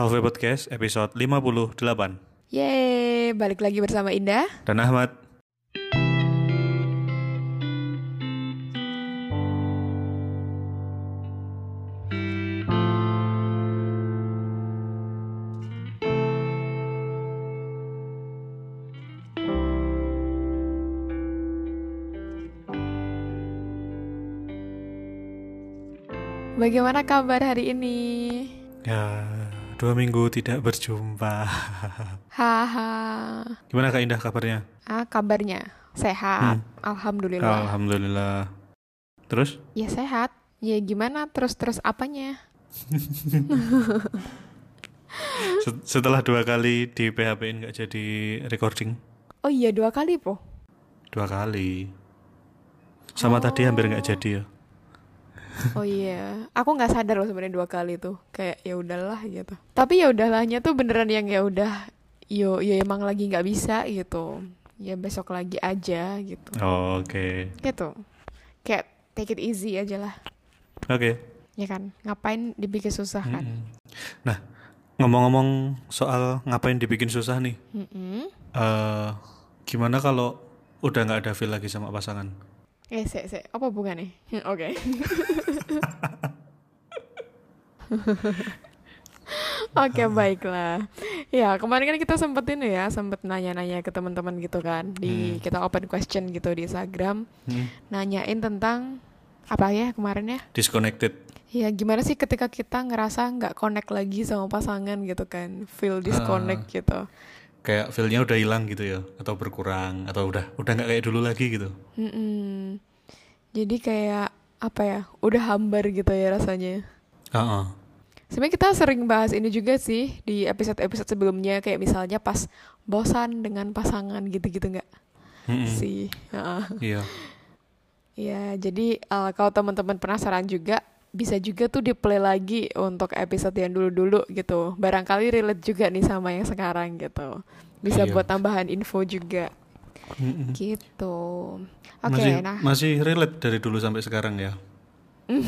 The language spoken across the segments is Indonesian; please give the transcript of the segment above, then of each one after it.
Halfway Podcast episode 58 Yeay, balik lagi bersama Indah. Dan Ahmad Bagaimana kabar hari ini? Ya, dua minggu tidak berjumpa Haha. Gimana Kak Indah kabarnya? Ah, kabarnya sehat. Alhamdulillah. Alhamdulillah Terus? Ya sehat. Ya gimana terus-terus apanya? Se- setelah dua kali di PHP-in nggak jadi recording Oh iya dua kali po. Dua kali Sama tadi hampir nggak jadi ya Oh iya, aku nggak sadar loh sebenarnya dua kali tuh. Kayak ya udahlah gitu. Tapi ya udahlah,nya tuh beneran yang ya udah, yo ya emang lagi nggak bisa gitu. Ya besok lagi aja gitu. Oh, Oke Gitu. Kayak take it easy aja lah. Oke Ya kan? Ngapain dibikin susah kan? Mm-mm. Nah, ngomong-ngomong soal ngapain dibikin susah nih Mm-mm. eh Gimana kalau udah nggak ada feel lagi sama pasangan? Eh, se, se, apa hubungannya? Oke. Oke, baiklah. Ya, kemarin kan kita sempet ini ya, sempet nanya-nanya ke teman-teman gitu kan, di kita open question gitu di Instagram, Hmm, nanyain tentang apa ya kemarin ya? disconnected. Ya, gimana sih ketika kita ngerasa nggak connect lagi sama pasangan gitu kan, feel disconnect gitu. Kayak feel-nya udah hilang gitu ya, atau berkurang, atau udah udah nggak kayak dulu lagi gitu. Mm-mm. Jadi kayak apa ya, udah hambar gitu ya rasanya. Heeh. Sebenarnya kita sering bahas ini juga sih di episode-episode sebelumnya kayak misalnya pas bosan dengan pasangan gitu-gitu nggak Mm-mm. sih? Heeh. Iya. Ya jadi eh, kalau teman-teman penasaran juga bisa juga tuh di play lagi untuk episode yang dulu-dulu gitu. Barangkali relate juga nih sama yang sekarang gitu. Bisa Iya. buat tambahan info juga gitu. Oke, masih nah masih relate dari dulu sampai sekarang ya.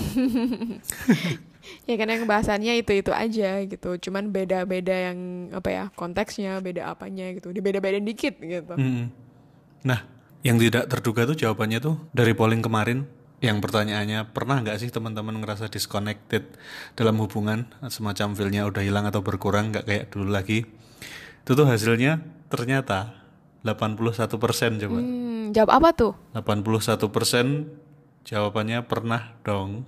ya kan yang bahasannya itu-itu aja gitu. Cuman beda-beda yang apa ya konteksnya, beda apanya gitu. Dibeda-beda dikit gitu. Nah, yang tidak terduga tuh jawabannya tuh dari polling kemarin yang pertanyaannya pernah nggak sih teman-teman ngerasa disconnected dalam hubungan semacam feel-nya udah hilang atau berkurang nggak kayak dulu lagi itu tuh hasilnya ternyata 81% coba Hmm, jawab apa tuh? 81% jawabannya pernah dong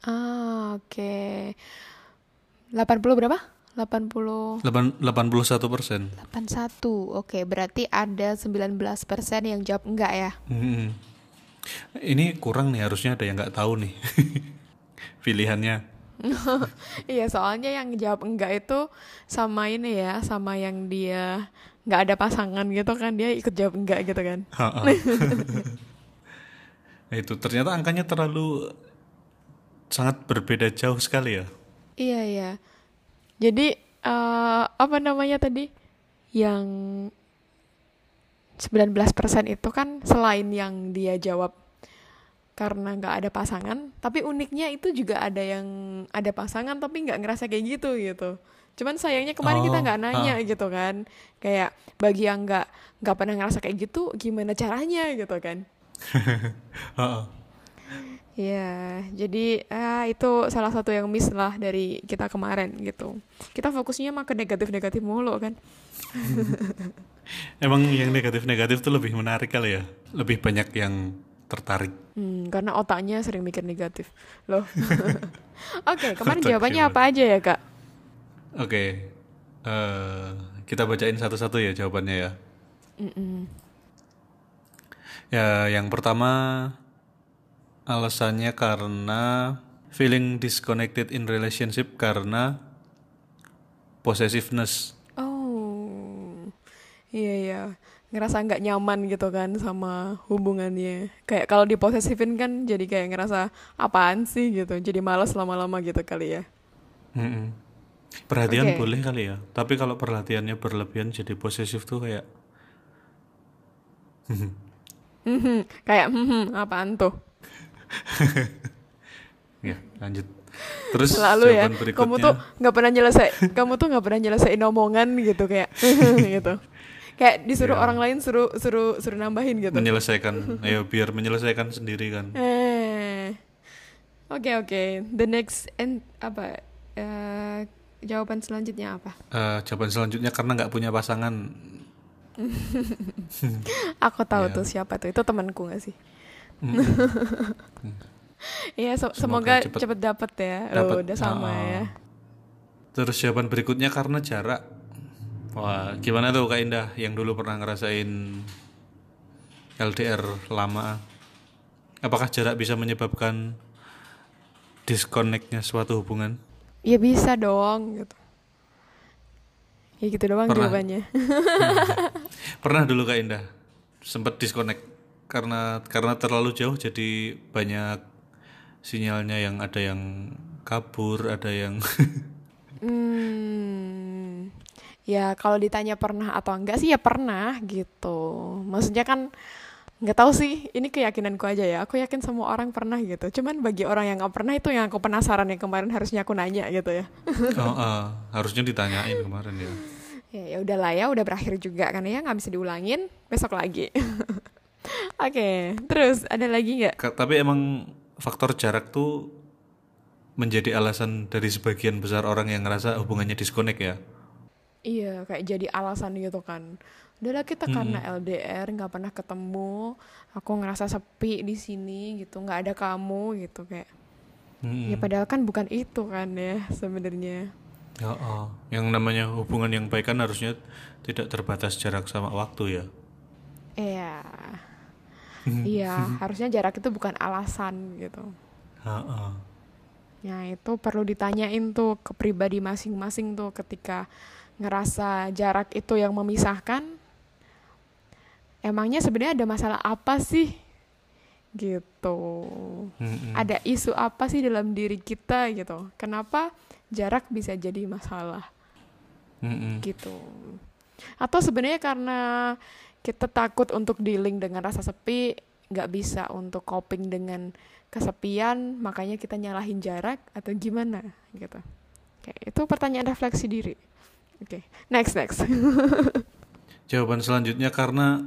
Ah, oke. 80 berapa? 80 Delapan- 81% 81. Oke, berarti ada 19% yang jawab enggak ya? Hmm. Ini kurang nih harusnya ada yang nggak tahu nih pilihannya iya, soalnya yang jawab enggak itu sama ini ya, sama yang dia nggak ada pasangan gitu kan, dia ikut jawab enggak gitu kan. Nah, itu ternyata angkanya terlalu sangat berbeda jauh sekali ya. Iya, iya. Jadi eh, apa namanya tadi? Yang 19% itu kan selain yang dia jawab karena nggak ada pasangan, tapi uniknya itu juga ada yang ada pasangan tapi nggak ngerasa kayak gitu gitu. Cuman sayangnya kemarin kita Oh, nggak nanya gitu kan, kayak bagi yang nggak nggak pernah ngerasa kayak gitu, gimana caranya gitu kan? Ha-ha. Iya, jadi ah, itu salah satu yang miss lah dari kita kemarin gitu. Kita fokusnya mah ke negatif-negatif mulu kan. Emang yang negatif-negatif tuh lebih menarik kali ya. Lebih banyak yang tertarik. Hmm, karena otaknya sering mikir negatif. Loh. Oke, kemarin Otak jawabannya apa aja ya, Kak? Oke. eh, kita bacain satu-satu ya jawabannya ya. Mm-mm. Ya, yang pertama alasannya karena feeling disconnected in relationship karena possessiveness. Iya, iya. Ngerasa nggak nyaman gitu kan sama hubungannya. Kayak kalau diposesifin kan jadi kayak ngerasa apaan sih gitu. Jadi malas lama-lama gitu kali ya. Mm-mm. Perhatian Oke. boleh kali ya, tapi kalau perhatiannya berlebihan jadi posesif tuh kayak Mhm, kayak hmm apaan tuh? ya lanjut. Terus Selalu ya. berikutnya Kamu tuh nggak pernah nyelesai. kamu tuh nggak pernah nyelesain omongan gitu kayak gitu. Kayak disuruh Iya. orang lain suruh suruh suruh nambahin gitu. menyelesaikan, ayo biar menyelesaikan sendiri kan. Eh. Oke oke. The next and apa? eh, jawaban selanjutnya apa? Eh, jawaban selanjutnya karena nggak punya pasangan. Aku tahu Iya. tuh siapa tuh. Itu temanku gak sih? Mm-mm. Iya, se- Semoga semoga cepet- cepet dapet ya. Dapet. Oh, udah sama Oh. ya. Terus jawaban berikutnya karena jarak. Wah, gimana tuh Kak Indah yang dulu pernah ngerasain LDR lama? Apakah jarak bisa menyebabkan disconnectnya suatu hubungan? Ya bisa dong gitu. Ya gitu doang Pernah. jawabannya. Pernah dulu Kak Indah sempat disconnect karena karena terlalu jauh jadi banyak sinyalnya yang ada yang kabur, ada yang Hmm. Ya kalau ditanya pernah atau enggak sih ya pernah gitu. Maksudnya kan nggak tahu sih, ini keyakinanku aja ya. Aku yakin semua orang pernah gitu. Cuman bagi orang yang nggak pernah itu yang aku penasaran yang kemarin harusnya aku nanya gitu ya. oh, ah, harusnya ditanyain kemarin ya. Ya ya udahlah ya, udah berakhir juga kan ya, nggak bisa diulangin. Besok lagi. Oke, terus ada lagi nggak? Tapi emang faktor jarak tuh menjadi alasan dari sebagian besar orang yang ngerasa hubungannya disconnect ya. Iya, kayak jadi alasan gitu kan. Udahlah kita karena LDR nggak pernah ketemu, aku ngerasa sepi di sini gitu, nggak ada kamu gitu kayak. Mm-mm. Ya padahal kan bukan itu kan ya sebenarnya. Ya, oh. Yang namanya hubungan yang baik kan harusnya tidak terbatas jarak sama waktu ya. Iya. Iya, harusnya jarak itu bukan alasan gitu. Ha-ha. Ya itu perlu ditanyain tuh ke pribadi masing-masing tuh ketika ngerasa jarak itu yang memisahkan. Emangnya sebenarnya ada masalah apa sih? Gitu. Mm-mm. Ada isu apa sih dalam diri kita gitu? Kenapa jarak bisa jadi masalah Mm-mm. gitu? Atau sebenarnya karena kita takut untuk dealing dengan rasa sepi, nggak bisa untuk coping dengan kesepian, makanya kita nyalahin jarak atau gimana gitu. Oke, itu pertanyaan refleksi diri. Oke, next next. Jawaban selanjutnya karena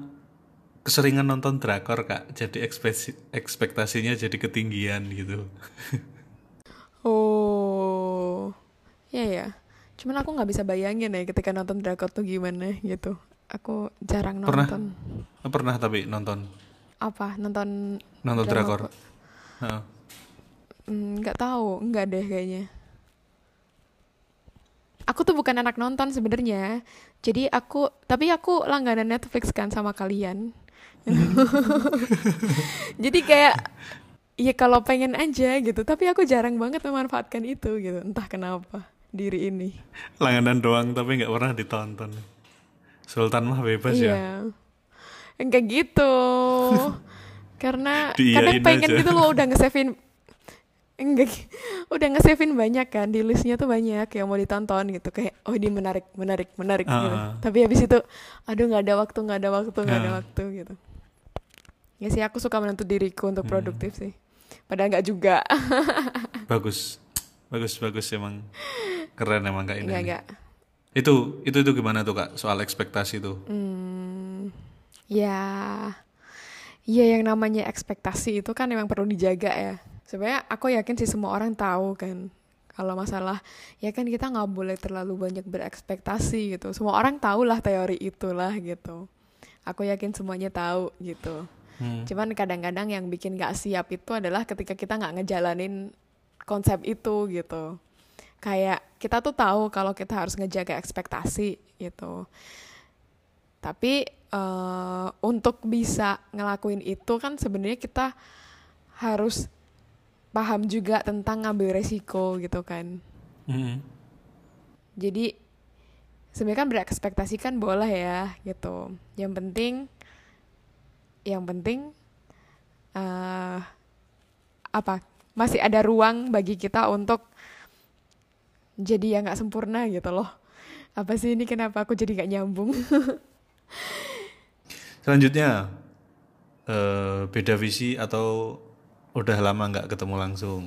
keseringan nonton drakor kak, jadi ekspektasi ekspektasinya jadi ketinggian gitu. oh, ya ya. Cuman aku nggak bisa bayangin ya ketika nonton drakor tuh gimana gitu. Aku jarang Pernah? nonton. Pernah tapi nonton Apa? Nonton nonton Drama drakor. apa? Ha. Hmm, nggak tahu, nggak deh kayaknya. Aku tuh bukan anak nonton sebenarnya. Jadi aku, tapi aku langganan Netflix kan sama kalian. Jadi kayak ya kalau pengen aja gitu, tapi aku jarang banget memanfaatkan itu gitu. Entah kenapa diri ini. Langganan doang tapi nggak pernah ditonton. Sultan mah bebas ya. Iya. Enggak gitu. Karena Diiyain kadang pengen aja. gitu loh udah nge-savein enggak udah nge-savein banyak kan di listnya tuh banyak yang mau ditonton gitu kayak oh ini menarik menarik menarik gitu. Ah. Tapi habis itu aduh nggak ada waktu nggak ada waktu nggak ada Ah. waktu gitu. Ya sih aku suka menuntut diriku untuk Hmm. produktif sih. Padahal nggak juga. Bagus. Bagus bagus emang keren emang kak ini. Enggak enggak. Itu itu itu gimana tuh kak soal ekspektasi tuh? Hmm, ya, ya yang namanya ekspektasi itu kan memang perlu dijaga ya. Sebenarnya aku yakin sih semua orang tahu kan. Kalau masalah ya kan kita nggak boleh terlalu banyak berekspektasi gitu. Semua orang tahu lah teori itulah gitu. Aku yakin semuanya tahu gitu. Hmm. Cuman kadang-kadang yang bikin gak siap itu adalah ketika kita nggak ngejalanin konsep itu gitu. Kayak kita tuh tahu kalau kita harus ngejaga ekspektasi gitu. Tapi eh, untuk bisa ngelakuin itu kan sebenarnya kita harus paham juga tentang ngambil resiko gitu kan. Mm-mm. Jadi sebenarnya kan berekspektasi kan boleh ya gitu. Yang penting yang penting eh apa? Masih ada ruang bagi kita untuk jadi yang nggak sempurna gitu loh. Apa sih ini kenapa aku jadi gak nyambung? Selanjutnya eh, beda visi atau udah lama nggak ketemu langsung?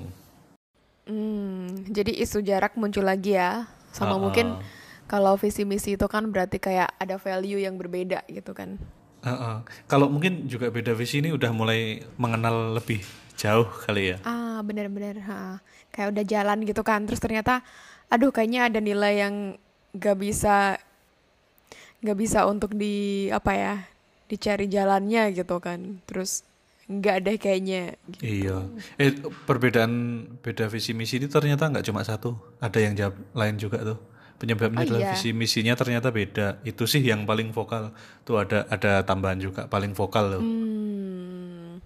Hmm, jadi isu jarak muncul lagi ya. Sama Ah, mungkin ah. kalau visi misi itu kan berarti kayak ada value yang berbeda gitu kan. Heeh. Kalau mungkin juga beda visi ini udah mulai mengenal lebih jauh kali ya. Ah, benar-benar. Kayak udah jalan gitu kan. Terus ternyata, aduh kayaknya ada nilai yang gak bisa, gak bisa untuk di apa ya, dicari jalannya gitu kan. Terus nggak deh kayaknya. gitu. Iya. Eh perbedaan beda visi misi ini ternyata nggak cuma satu, ada yang jawab lain juga tuh. Penyebabnya Oh, adalah iya. visi misinya ternyata beda. Itu sih yang paling vokal. Tuh ada ada tambahan juga paling vokal loh. Hmm,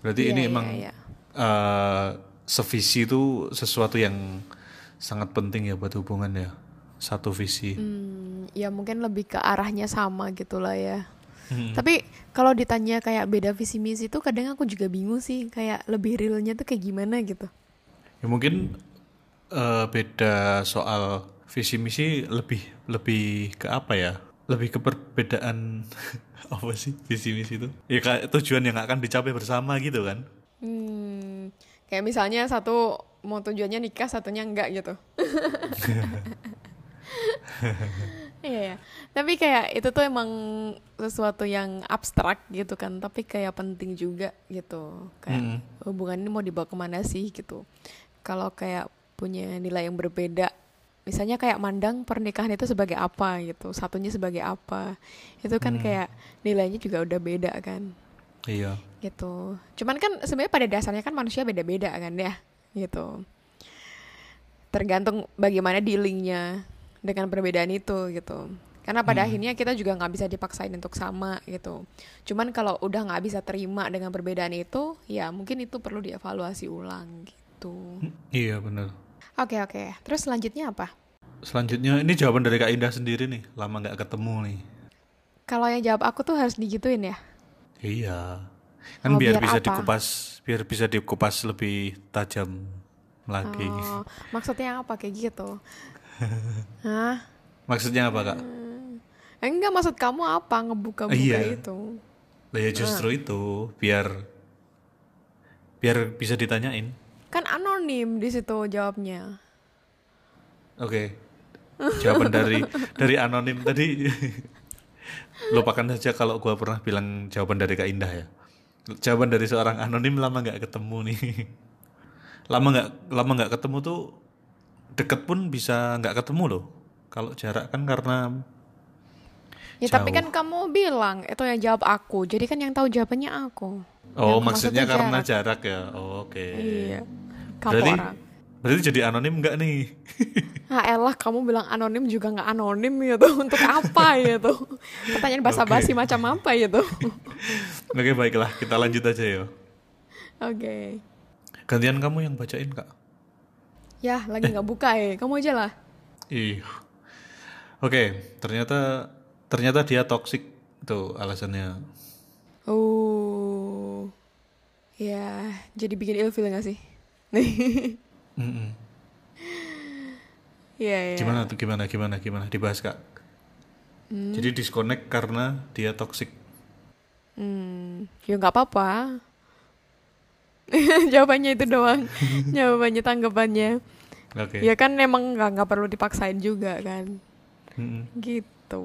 Berarti iya, ini iya, emang iya. eh, sevisi itu sesuatu yang sangat penting ya buat hubungan ya. Satu visi. Hmm, ya mungkin lebih ke arahnya sama gitu lah ya. Hmm. Tapi kalau ditanya kayak beda visi misi itu kadang aku juga bingung sih. Kayak lebih realnya tuh kayak gimana gitu. Ya mungkin eh, beda soal visi misi lebih lebih ke apa ya? Lebih ke perbedaan apa sih visi misi itu? Ya kayak tujuan yang akan dicapai bersama gitu kan? Hmm, kayak misalnya satu mau tujuannya nikah, satunya enggak gitu. Iya, ya. tapi kayak itu tuh emang sesuatu yang abstrak gitu kan, tapi kayak penting juga gitu. Kayak Mm-mm. hubungan ini mau dibawa ke mana sih gitu. Kalau kayak punya nilai yang berbeda, misalnya kayak mandang pernikahan itu sebagai apa gitu, satunya sebagai apa, itu kan kayak nilainya juga udah beda kan Iya. gitu. Cuman kan sebenarnya pada dasarnya kan manusia beda-beda kan ya, gitu. Tergantung bagaimana dealingnya dengan perbedaan itu gitu. Karena pada akhirnya kita juga nggak bisa dipaksain untuk sama gitu. Cuman kalau udah nggak bisa terima dengan perbedaan itu, ya mungkin itu perlu dievaluasi ulang gitu. Iya benar. Oke oke. Terus selanjutnya apa? Selanjutnya ini jawaban dari Kak Indah sendiri nih. Lama nggak ketemu nih. Kalau yang jawab aku tuh harus digituin ya. Iya. Kan Oh, biar, biar bisa apa? dikupas, biar bisa dikupas lebih tajam lagi. Oh, maksudnya apa kayak gitu? Hah? Maksudnya apa kak? Eh, Enggak maksud kamu apa ngebuka-buka Iya. itu? Lah ya justru itu biar biar bisa ditanyain. Kan anonim di situ jawabnya. Oke. Jawaban dari dari anonim tadi lupakan saja kalau gua pernah bilang jawaban dari Kak Indah ya. Jawaban dari seorang anonim lama nggak ketemu nih. Lama nggak lama nggak ketemu tuh deket pun bisa nggak ketemu loh. Kalau jarak kan karena Ya tapi Jauh. kan kamu bilang itu yang jawab aku. Jadi kan yang tahu jawabannya aku. oh Yang maksudnya karena jarak, ya. Oh, Oke. Iya. Kamu Berarti orang. berarti jadi anonim nggak nih? Ah elah kamu bilang anonim juga nggak anonim gitu. Untuk apa gitu? Pertanyaan basa-basi macam apa gitu? Oke baiklah kita lanjut aja ya. Oke. Gantian kamu yang bacain kak. Ya lagi nggak buka ya. Kamu aja lah. Ih. Oke, ternyata ternyata dia toxic tuh alasannya. Oh. Ya, jadi bikin ilfil gak sih? Mm-mm. Iya, iya. Gimana tuh gimana gimana gimana dibahas kak. Jadi disconnect karena dia toxic. Hmm, ya nggak apa-apa. Jawabannya itu doang. Jawabannya tanggapannya. Oke. Ya kan emang nggak nggak perlu dipaksain juga kan. Mm-mm. Gitu.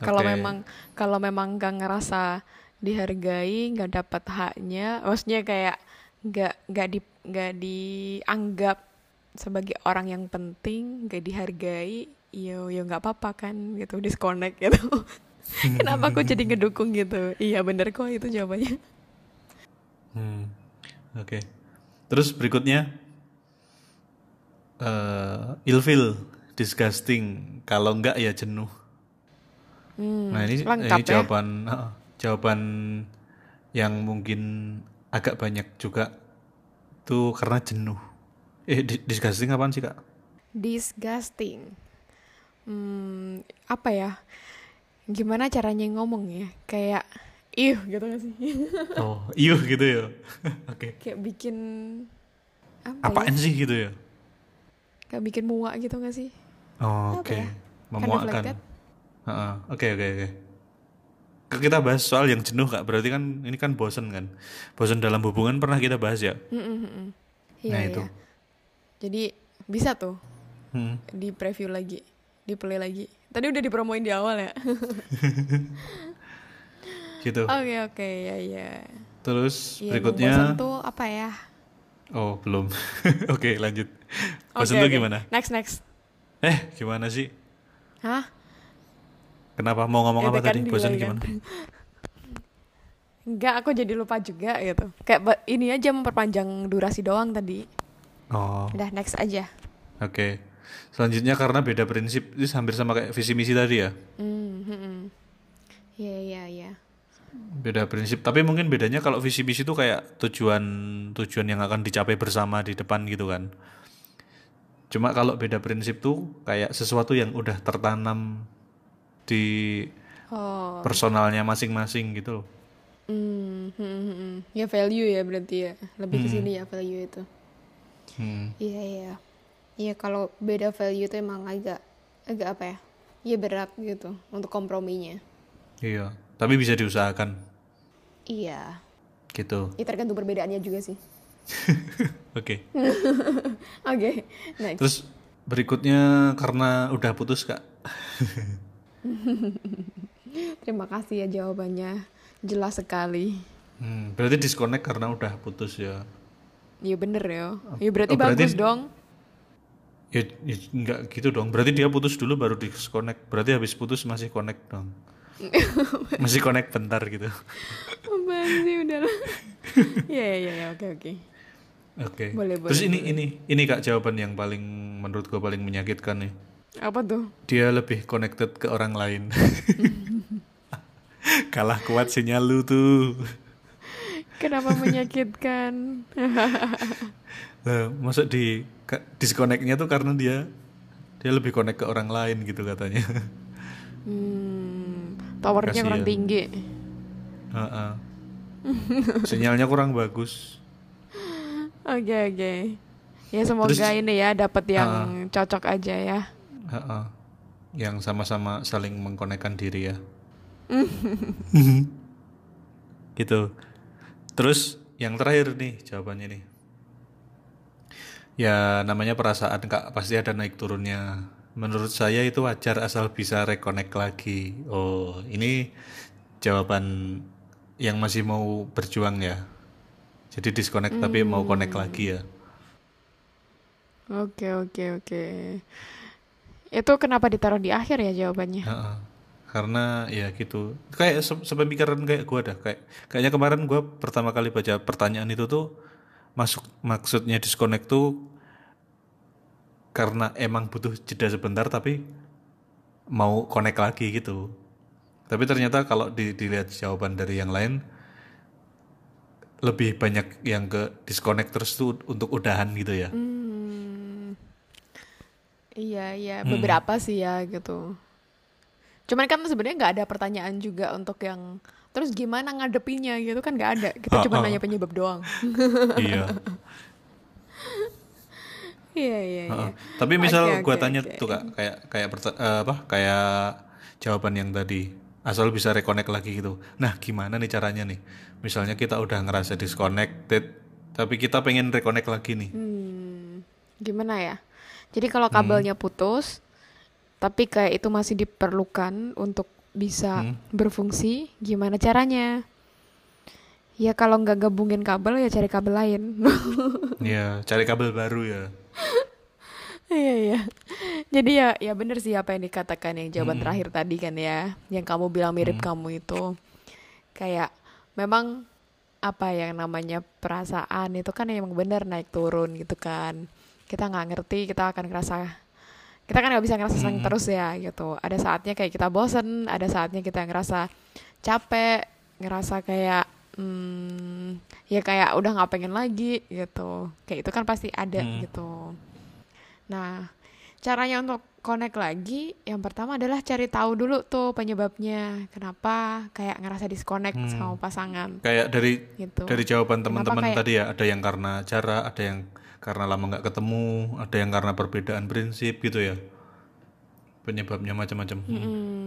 Kalau Oke. memang kalau memang nggak ngerasa dihargai, nggak dapat haknya, maksudnya kayak nggak nggak di nggak dianggap sebagai orang yang penting, nggak dihargai, yo yo nggak apa-apa kan gitu, disconnect gitu. Kenapa aku jadi ngedukung gitu? Iya bener kok itu jawabannya. Hmm. Oke. Terus berikutnya eh ilfil, disgusting. Kalau enggak ya jenuh. Hmm, Nah ini, lengkap ini ya. jawaban heeh, jawaban yang mungkin agak banyak juga tuh karena jenuh. Eh di- disgusting apaan sih kak? Disgusting. Hmm, apa ya? Gimana caranya ngomong ya? Kayak ih gitu gak sih? Oh iya gitu ya. Oke. Kayak bikin apa Apaan ya? sih gitu ya? Kayak bikin muak gitu gak sih? Oh, Oke. ya? Kind of Memuakkan. Oke oke oke. Ke- Kita bahas soal yang jenuh kak. Berarti kan ini kan bosen kan. Bosen dalam hubungan pernah kita bahas ya. Mm-mm-mm. Iya, nah iya. itu. Jadi bisa tuh Hmm. di preview lagi, di play lagi. Tadi udah dipromoin di awal ya. Gitu. Oke oke ya ya. Terus Iya, berikutnya bosan tuh apa ya? Oh, belum. Oke, lanjut. Oke, Bosan tuh gimana? Next next. Eh, gimana sih? Hah? Kenapa mau ngomong Ya, apa kan tadi? kan. gimana? Enggak, aku jadi lupa juga gitu. Kayak ini aja memperpanjang durasi doang tadi. Oh, Udah next aja. oke. Selanjutnya karena beda prinsip, itu hampir sama kayak visi misi tadi ya. Hmm, hmm, hmm. Iya iya iya. Beda prinsip, tapi mungkin bedanya kalau visi misi itu kayak tujuan tujuan yang akan dicapai bersama di depan gitu kan. Cuma kalau beda prinsip tuh kayak sesuatu yang udah tertanam di Oh. personalnya masing-masing gitu loh. Hmm, hmm, hmm, hmm. Ya value ya berarti ya. Lebih ke sini ya value itu. Hmm. Iya iya. Iya kalau beda value itu emang agak agak apa ya? Iya berat gitu untuk komprominya. Iya, tapi bisa diusahakan Iya. gitu. Ya tergantung perbedaannya juga sih. Oke. Oke, next. Terus berikutnya karena udah putus kak. Terima kasih ya jawabannya. Jelas sekali. Hmm, berarti disconnect karena udah putus ya. Iya bener ya. Iya berarti, Oh, berarti- bagus dong. Ya, ya nggak gitu dong. Berarti dia putus dulu baru disconnect. Berarti habis putus masih connect dong. masih connect bentar gitu. Apaan sih udah lah. Iya iya iya oke oke. Oke. Boleh, Terus boleh, ini ini ini kak jawaban yang paling menurut gue paling menyakitkan nih. Apa tuh? Dia lebih connected ke orang lain. Kalah kuat sinyal lu tuh. Kenapa menyakitkan? Lah, masuk di disconnectnya tuh karena dia dia lebih connect ke orang lain gitu katanya. hmm, towernya kurang Kasian. tinggi. Heeh. Sinyalnya kurang bagus. Oke oke. Ya semoga Terus- ini ya dapat yang cocok aja ya. Heeh. Yang sama-sama saling mengkonekkan diri ya. gitu. Terus yang terakhir nih jawabannya nih. Ya namanya perasaan kak pasti ada naik turunnya. Menurut saya itu wajar asal bisa reconnect lagi. Oh ini jawaban yang masih mau berjuang ya. Jadi disconnect tapi mau connect lagi ya. Oke oke oke. Itu kenapa ditaruh di akhir ya jawabannya? Heeh. Karena ya gitu. Kayak se sepemikiran kayak gua dah. Kayak kayaknya kemarin gua pertama kali baca pertanyaan itu tuh masuk maksudnya disconnect tuh karena emang butuh jeda sebentar tapi mau connect lagi gitu. Tapi ternyata kalau di- dilihat jawaban dari yang lain lebih banyak yang ke disconnect terus tuh untuk udahan gitu ya. Hmm. Iya iya Hmm. beberapa sih ya gitu. Cuman kan sebenarnya nggak ada pertanyaan juga untuk yang terus gimana ngadepinnya gitu kan nggak ada. Kita cuma Ha-ha. nanya penyebab doang. iya. Iya iya iya. Tapi misal gua oke, tanya oke. tuh kak, kayak kayak eh, apa? Kayak jawaban yang tadi, asal bisa reconnect lagi gitu. Nah, gimana nih caranya nih? Misalnya kita udah ngerasa disconnected, tapi kita pengen reconnect lagi nih. Hmm, gimana ya? Jadi kalau Hmm. kabelnya putus, tapi kayak itu masih diperlukan untuk bisa Hmm. berfungsi, gimana caranya? Ya kalau nggak gabungin kabel ya cari kabel lain. Iya, cari kabel baru ya. Iya iya. Jadi ya ya bener sih apa yang dikatakan yang jawaban Hmm. terakhir tadi kan ya, yang kamu bilang mirip kamu itu. Kayak memang apa yang namanya perasaan itu kan emang bener naik turun gitu kan. Kita nggak ngerti, kita akan ngerasa kita kan nggak bisa ngerasa senang Hmm. terus ya gitu. Ada saatnya kayak kita bosen, ada saatnya kita ngerasa capek, ngerasa kayak hmm, ya kayak udah nggak pengen lagi gitu. Kayak itu kan pasti ada Hmm. gitu. Nah, caranya untuk connect lagi, yang pertama adalah cari tahu dulu tuh penyebabnya. Kenapa kayak ngerasa disconnect Hmm. sama pasangan Kayak dari gitu. dari jawaban teman-teman kayak- tadi ya, ada yang karena jarak, ada yang karena lama nggak ketemu, ada yang karena perbedaan prinsip gitu ya. Penyebabnya macam-macam. Hmm. Mm-mm.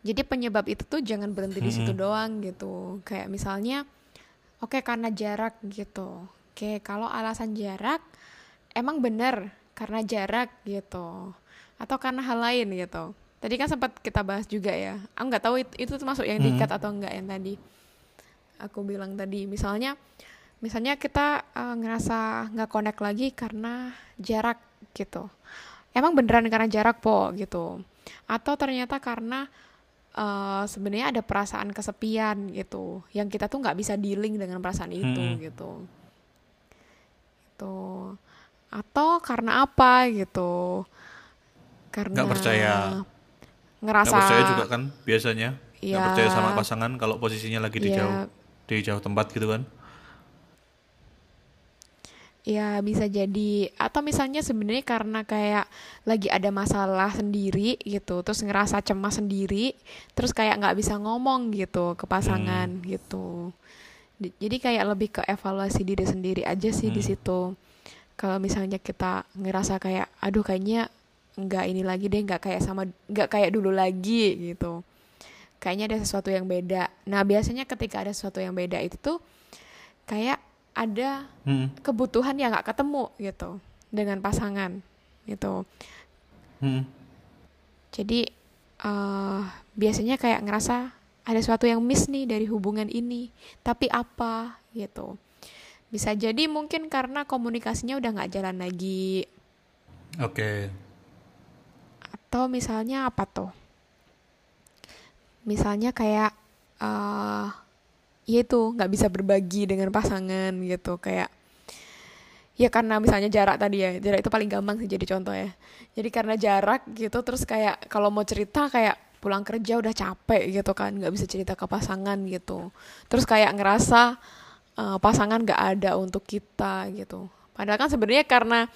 Jadi penyebab itu tuh jangan berhenti di situ doang gitu. Kayak misalnya, oke karena jarak gitu. Oke kalau alasan jarak, emang bener karena jarak gitu. Atau karena hal lain gitu. Tadi kan sempat kita bahas juga ya. Aku nggak tahu itu, itu termasuk yang Hmm. diikat atau enggak yang tadi aku bilang tadi. Misalnya misalnya kita eh, ngerasa nggak connect lagi karena jarak gitu. Emang beneran karena jarak po gitu. Atau ternyata karena eh, sebenarnya ada perasaan kesepian gitu yang kita tuh nggak bisa dealing dengan perasaan itu Mm-mm. gitu gitu atau karena apa gitu karena Nggak percaya. ngerasa Nggak percaya juga kan biasanya nggak Ya. percaya sama pasangan kalau posisinya lagi di Ya. jauh di jauh tempat gitu kan Ya bisa jadi atau misalnya sebenarnya karena kayak lagi ada masalah sendiri gitu, terus ngerasa cemas sendiri, terus kayak nggak bisa ngomong gitu ke pasangan gitu. Di- Jadi kayak lebih ke evaluasi diri sendiri aja sih di Hmm. situ. Kalau misalnya kita ngerasa kayak, aduh kayaknya nggak ini lagi deh, nggak kayak sama, nggak kayak dulu lagi gitu. Kayaknya ada sesuatu yang beda. Nah biasanya ketika ada sesuatu yang beda itu tuh kayak ada Hmm. kebutuhan yang nggak ketemu gitu dengan pasangan gitu. Hmm. jadi eh biasanya kayak ngerasa ada sesuatu yang miss nih dari hubungan ini tapi apa gitu. Bisa jadi mungkin karena komunikasinya udah nggak jalan lagi. Oke. Atau misalnya apa tuh? Misalnya kayak eh ya itu nggak bisa berbagi dengan pasangan gitu kayak ya karena misalnya jarak tadi ya jarak itu paling gampang sih jadi contoh ya. Jadi karena jarak gitu terus kayak kalau mau cerita kayak pulang kerja udah capek gitu kan nggak bisa cerita ke pasangan gitu. Terus kayak ngerasa eh, pasangan nggak ada untuk kita gitu. Padahal kan sebenarnya karena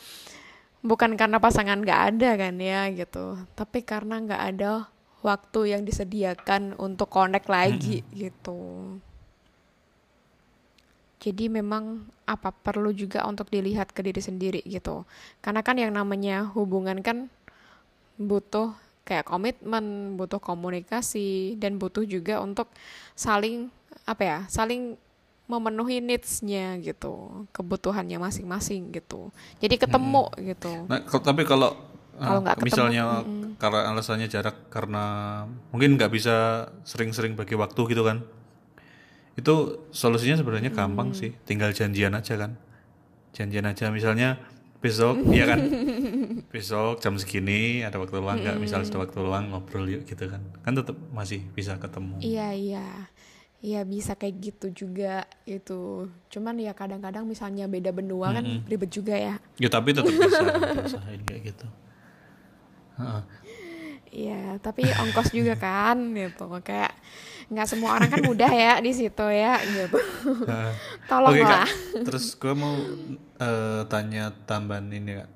bukan karena pasangan nggak ada kan ya gitu tapi karena nggak ada waktu yang disediakan untuk connect lagi gitu jadi memang apa perlu juga untuk dilihat ke diri sendiri gitu karena kan yang namanya hubungan kan butuh kayak komitmen butuh komunikasi dan butuh juga untuk saling apa ya saling memenuhi needs-nya gitu kebutuhannya masing-masing gitu jadi ketemu gitu Nah, tapi kalau Kalau ah, nggak ketemu, misalnya mm-mm. karena alasannya jarak karena mungkin nggak bisa sering-sering bagi waktu gitu kan. Itu solusinya sebenarnya gampang Hmm. sih, tinggal janjian aja kan. Janjian aja misalnya besok ya kan. besok jam segini ada waktu luang nggak? Misal ada waktu luang ngobrol yuk gitu kan. Kan tetap masih bisa ketemu. Iya iya Iya bisa kayak gitu juga itu cuman ya kadang-kadang misalnya beda benua kan ribet juga ya Ya tapi tetap bisa usahain kayak gitu. Iya tapi ongkos juga kan gitu kayak nggak semua orang kan mudah ya di situ ya gitu. Oke tolonglah kak, terus gue mau eh, tanya tambahan ini kak.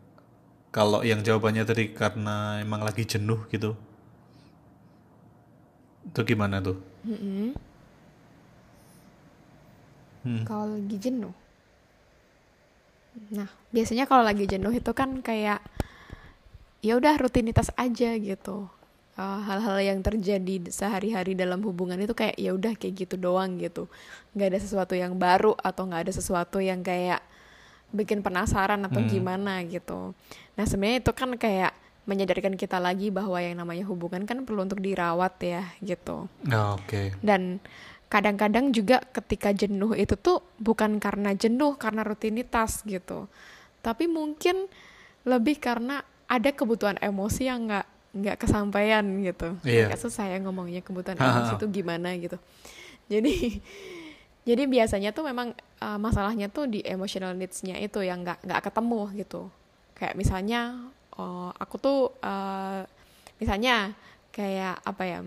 Kalau yang jawabannya tadi karena emang lagi jenuh gitu, itu gimana tuh? Mm-mm. Hmm. kalau lagi jenuh nah biasanya kalau lagi jenuh itu kan kayak ya udah rutinitas aja gitu Eh, hal-hal yang terjadi sehari-hari dalam hubungan itu kayak ya udah kayak gitu doang gitu nggak ada sesuatu yang baru atau nggak ada sesuatu yang kayak bikin penasaran atau Hmm. gimana gitu nah sebenarnya itu kan kayak menyadarkan kita lagi bahwa yang namanya hubungan kan perlu untuk dirawat ya gitu Oh, Oke. dan kadang-kadang juga ketika jenuh itu tuh bukan karena jenuh karena rutinitas gitu tapi mungkin lebih karena ada kebutuhan emosi yang nggak nggak kesampaian gitu. Agak susah ya ngomongnya kebutuhan Ha, ha, emosi itu gimana gitu. Jadi jadi biasanya tuh memang uh, masalahnya tuh di emotional needs-nya itu yang nggak nggak ketemu gitu. Kayak misalnya oh, aku tuh uh, misalnya kayak apa ya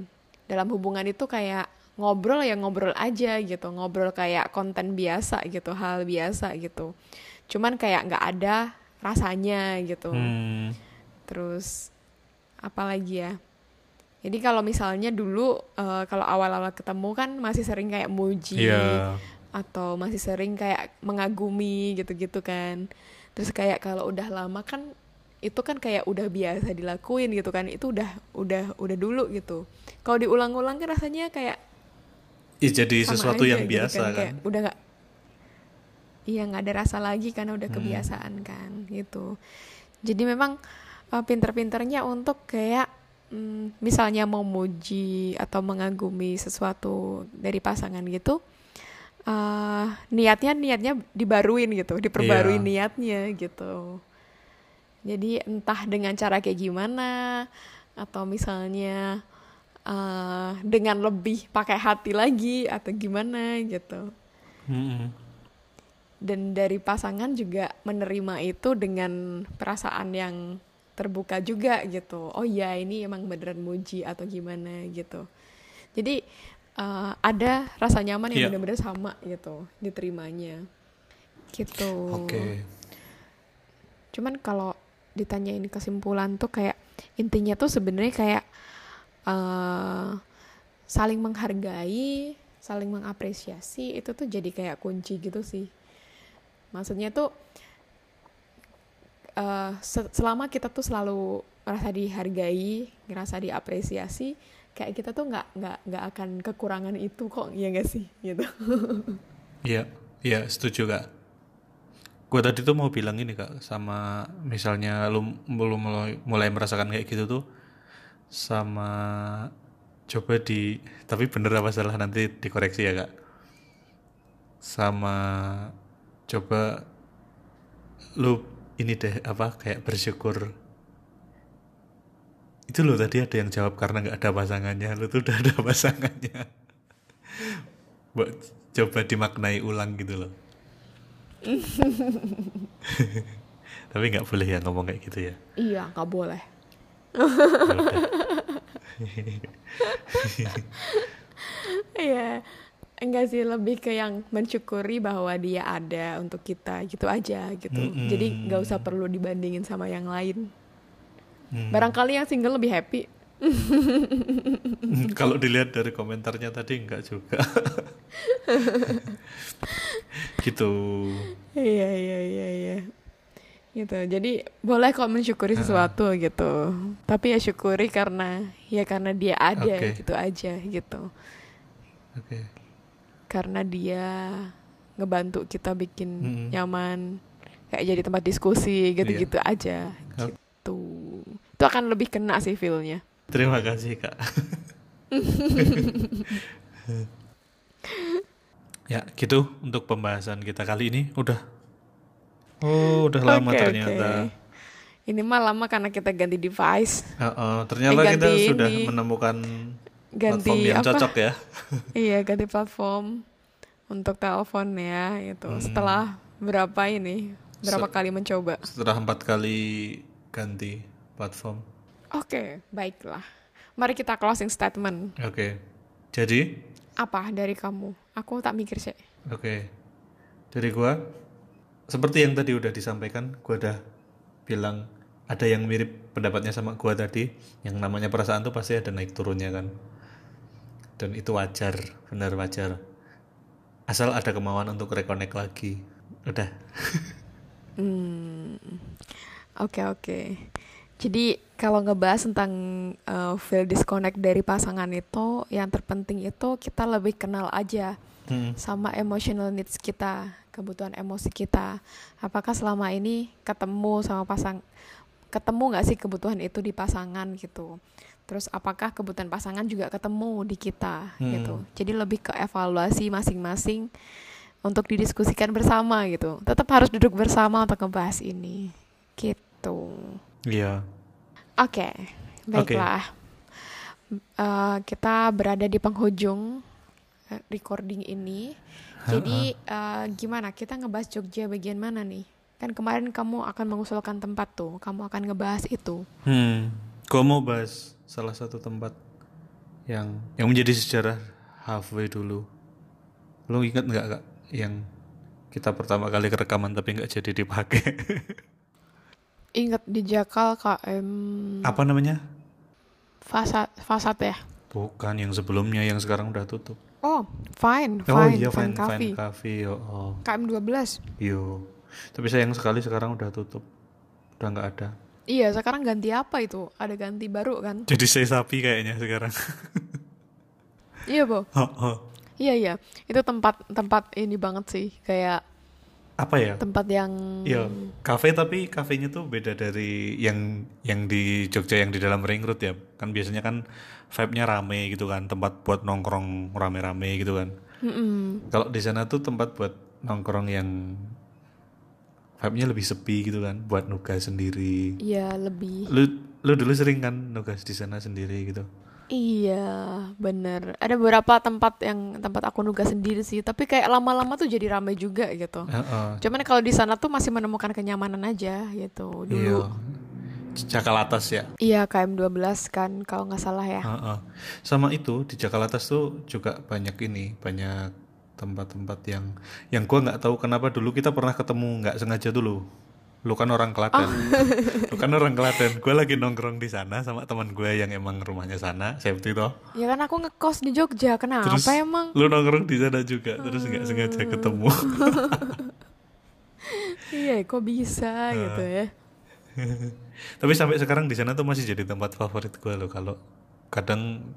dalam hubungan itu kayak ngobrol ya ngobrol aja gitu. Ngobrol kayak konten biasa gitu hal biasa gitu. Cuman kayak nggak ada rasanya gitu. Hmm. terus apa lagi ya jadi kalau misalnya dulu eh, kalau awal-awal ketemu kan masih sering kayak muji Iya. atau masih sering kayak mengagumi gitu-gitu kan terus kayak kalau udah lama kan itu kan kayak udah biasa dilakuin gitu kan itu udah udah udah dulu gitu kalau diulang-ulang kan rasanya kayak Ih, jadi sama sesuatu aja yang gitu biasa kan. kayak udah nggak iya nggak ada rasa lagi karena udah Hmm. kebiasaan kan gitu jadi memang uh, pinter-pinternya untuk kayak mm, misalnya mau muji atau mengagumi sesuatu dari pasangan gitu uh, niatnya niatnya dibaruin gitu diperbarui Iya. niatnya gitu jadi entah dengan cara kayak gimana atau misalnya uh, dengan lebih pakai hati lagi atau gimana gitu Mm-mm. dan dari pasangan juga menerima itu dengan perasaan yang terbuka juga gitu. Oh ya ini emang beneran muji atau gimana gitu. Jadi uh, ada rasa nyaman yang Iya. benar-benar sama gitu diterimanya. Gitu. Oke. cuman kalau ditanyain kesimpulan tuh kayak intinya tuh sebenarnya kayak eh saling menghargai saling mengapresiasi itu tuh jadi kayak kunci gitu sih. Maksudnya tuh se- selama kita tuh selalu merasa dihargai ngerasa diapresiasi kayak kita tuh nggak nggak nggak akan kekurangan itu kok ya gak sih gitu Iya, iya setuju kak. Gue tadi tuh mau bilang ini kak, sama misalnya lu belum mulai, mulai merasakan kayak gitu tuh, sama coba di, tapi bener apa salah nanti dikoreksi ya kak. Sama coba lu ini deh apa kayak bersyukur. Itu loh tadi ada yang jawab karena nggak ada pasangannya, lu tuh udah ada pasangannya. Buat coba dimaknai ulang gitu loh. Tapi nggak boleh ya ngomong kayak gitu ya. iya nggak boleh Ya. Iya, enggak sih lebih ke yang mensyukuri bahwa dia ada untuk kita gitu aja gitu. Mm-mm. Jadi nggak usah perlu dibandingin sama yang lain. Hmm. Barangkali yang single lebih happy. Kalau dilihat dari komentarnya tadi enggak juga. gitu. Iya iya iya iya. Gitu. Jadi boleh kok mensyukuri sesuatu gitu. Tapi ya syukuri karena ya karena dia ada Oke. gitu aja gitu. Oke. Karena dia ngebantu kita bikin Mm-mm. nyaman kayak jadi tempat diskusi gitu-gitu aja Oke. gitu. Itu akan lebih kena sih feel-nya. Terima kasih kak. ya gitu untuk pembahasan kita kali ini udah. Oh udah lama Oke, ternyata. oke. Ini mah lama karena kita ganti device, Uh-uh, ternyata Eh, kita ganti sudah ini. menemukan ganti platform yang apa? cocok ya. Iya, ganti platform untuk telepon ya gitu. Hmm. Setelah berapa ini? Berapa Se- kali mencoba? Setelah empat kali ganti platform. Oke, baiklah. Mari kita closing statement. Oke. Jadi, Apa dari kamu? Aku tak mikir sih. oke. Dari gua seperti yang tadi udah disampaikan, gua udah bilang ada yang mirip pendapatnya sama gua tadi, yang namanya perasaan tuh pasti ada naik turunnya kan. Dan itu wajar, benar wajar. Asal ada kemauan untuk reconnect lagi. Udah. Hmm. Oke oke. Jadi kalau ngebahas tentang uh, feel disconnect dari pasangan itu, yang terpenting itu kita lebih kenal aja Hmm. sama emotional needs kita, kebutuhan emosi kita. Apakah selama ini ketemu sama pasang, ketemu nggak sih kebutuhan itu di pasangan gitu? Terus apakah kebutuhan pasangan juga ketemu di kita Hmm. gitu? Jadi lebih ke evaluasi masing-masing untuk didiskusikan bersama gitu. Tetap harus duduk bersama untuk ngebahas ini, gitu. Iya. Oke, baiklah. Eh, kita berada di penghujung eh, recording ini. Jadi eh, gimana? Kita ngebahas Jogja bagian mana nih? Kan kemarin kamu akan mengusulkan tempat tuh. Kamu akan ngebahas itu. Hmm, gua mau bahas salah satu tempat yang yang menjadi sejarah halfway dulu. Lo ingat nggak kak yang kita pertama kali rekaman tapi nggak jadi dipakai? Ingat di Jakal KM Apa namanya? Fasad Fasad ya? Bukan yang sebelumnya yang sekarang udah tutup. Oh, fine, oh fine, iya, fine, Fine. Fine Cafe. Oh, oh. KM 12. Yo. Tapi sayang sekali sekarang udah tutup. Udah nggak ada. Iya, sekarang ganti apa itu? Ada ganti baru kan? Jadi saya sapi kayaknya sekarang. Iya, Bo. Oh, oh. Iya, iya. Itu tempat tempat ini banget sih, kayak apa ya tempat yang Iya, kafe tapi kafenya tuh beda dari yang yang di Jogja yang di dalam ring road ya. Kan biasanya kan vibe-nya rame gitu kan, tempat buat nongkrong rame-rame gitu kan. Mm-mm. Kalau di sana tuh tempat buat nongkrong yang vibe-nya lebih sepi gitu kan, buat nugas sendiri. ya lebih Lu lu dulu sering kan nugas di sana sendiri gitu. Iya, bener. Ada beberapa tempat yang tempat aku nugas sendiri sih, tapi kayak lama-lama tuh jadi ramai juga gitu. Heeh. Cuman kalau di sana tuh masih menemukan kenyamanan aja gitu Iya. dulu. Jakal atas ya. Iya, KM 12 kan kalau nggak salah ya. Heeh. Sama itu di Jakarta Atas tuh juga banyak ini, banyak tempat-tempat yang yang gua nggak tahu kenapa dulu kita pernah ketemu nggak sengaja dulu. Lu kan orang Klaten. Lu kan orang Klaten. Gue lagi nongkrong di sana sama teman gue yang emang rumahnya sana, Septi toh. Ya kan aku ngekos di Jogja, kenapa Terus emang? lu nongkrong di sana juga, terus nggak sengaja ketemu. Iya, kok bisa gitu ya. Tapi sampai sekarang di sana tuh masih jadi tempat favorit gue loh kalau kadang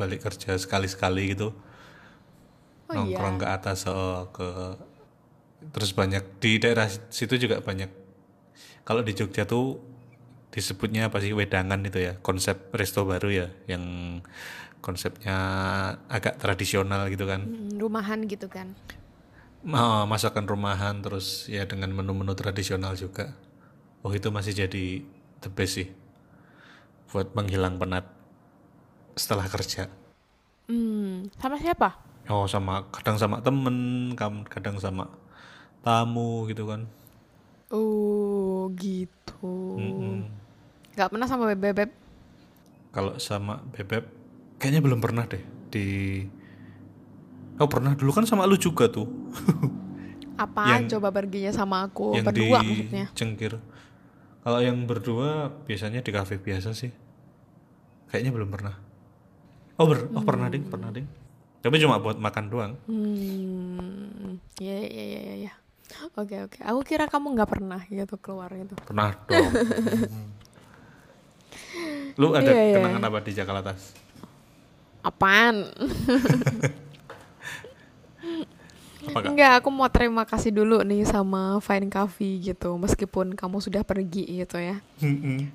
balik kerja sekali-sekali gitu Oh nongkrong iya. ke atas oh, ke terus banyak di daerah situ juga banyak kalau di Jogja tuh disebutnya apa sih wedangan itu ya konsep resto baru ya yang konsepnya agak tradisional gitu kan Mm, rumahan gitu kan. Ma- masakan rumahan terus ya dengan menu-menu tradisional juga oh itu masih jadi the best sih buat menghilang penat setelah kerja Hmm, sama siapa? Oh sama kadang sama temen kadang sama tamu gitu kan Oh, gitu. Mm-mm. Gak pernah sama bebek. kalau sama bebek kayaknya belum pernah deh di oh pernah dulu kan sama lu juga tuh Apa Yang- coba perginya sama aku yang di berdua maksudnya? cengkir kalau yang berdua biasanya di kafe biasa sih kayaknya belum pernah oh ber oh pernah ding pernah ding tapi cuma buat makan doang Hmm, ya ya ya ya. ya. Oke oke. Aku kira kamu nggak pernah gitu keluar gitu. pernah dong lu ada Iya, iya. kenangan apa di Jakarta Apaan? Enggak, aku mau terima kasih dulu nih sama Fine Coffee gitu. Meskipun kamu sudah pergi gitu ya.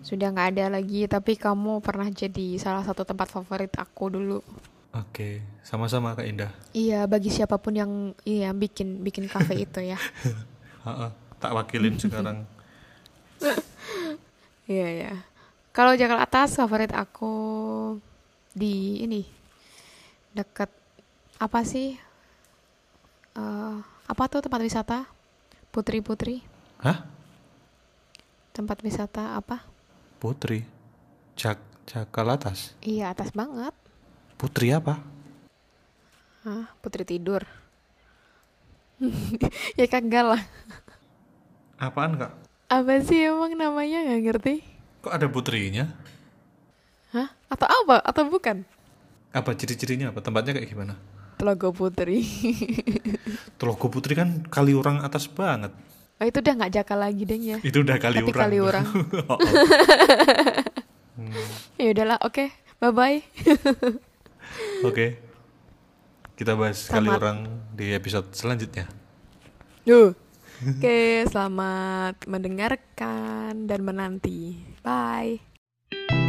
Sudah nggak ada lagi, tapi kamu pernah jadi salah satu tempat favorit aku dulu. Oke sama-sama kak Indah Iya, bagi siapa pun yang iya bikin bikin kafe itu ya. Tak wakilin sekarang Iya ya. Kalau Jakarta Atas favorit aku di ini dekat apa sih? Eh, apa tuh tempat wisata? Putri Putri. hah Tempat wisata apa? Putri Jak Jakarta Atas Iya atas banget. Putri apa Hah, Putri tidur. ya kagak lah. apaan kak Apa sih emang namanya nggak ngerti? kok ada putrinya Hah? Atau apa? Atau bukan? apa ciri-cirinya apa tempatnya kayak gimana Telaga Putri. Telogo Putri kan kali orang atas banget oh itu udah nggak jakal lagi deng ya. itu udah kali Tapi orang kali orang. Oh, oh. Ya udahlah, oke. Bye bye. Oke kita bahas kali Selamat. orang di episode selanjutnya. Oke, selamat mendengarkan dan menanti. Bye.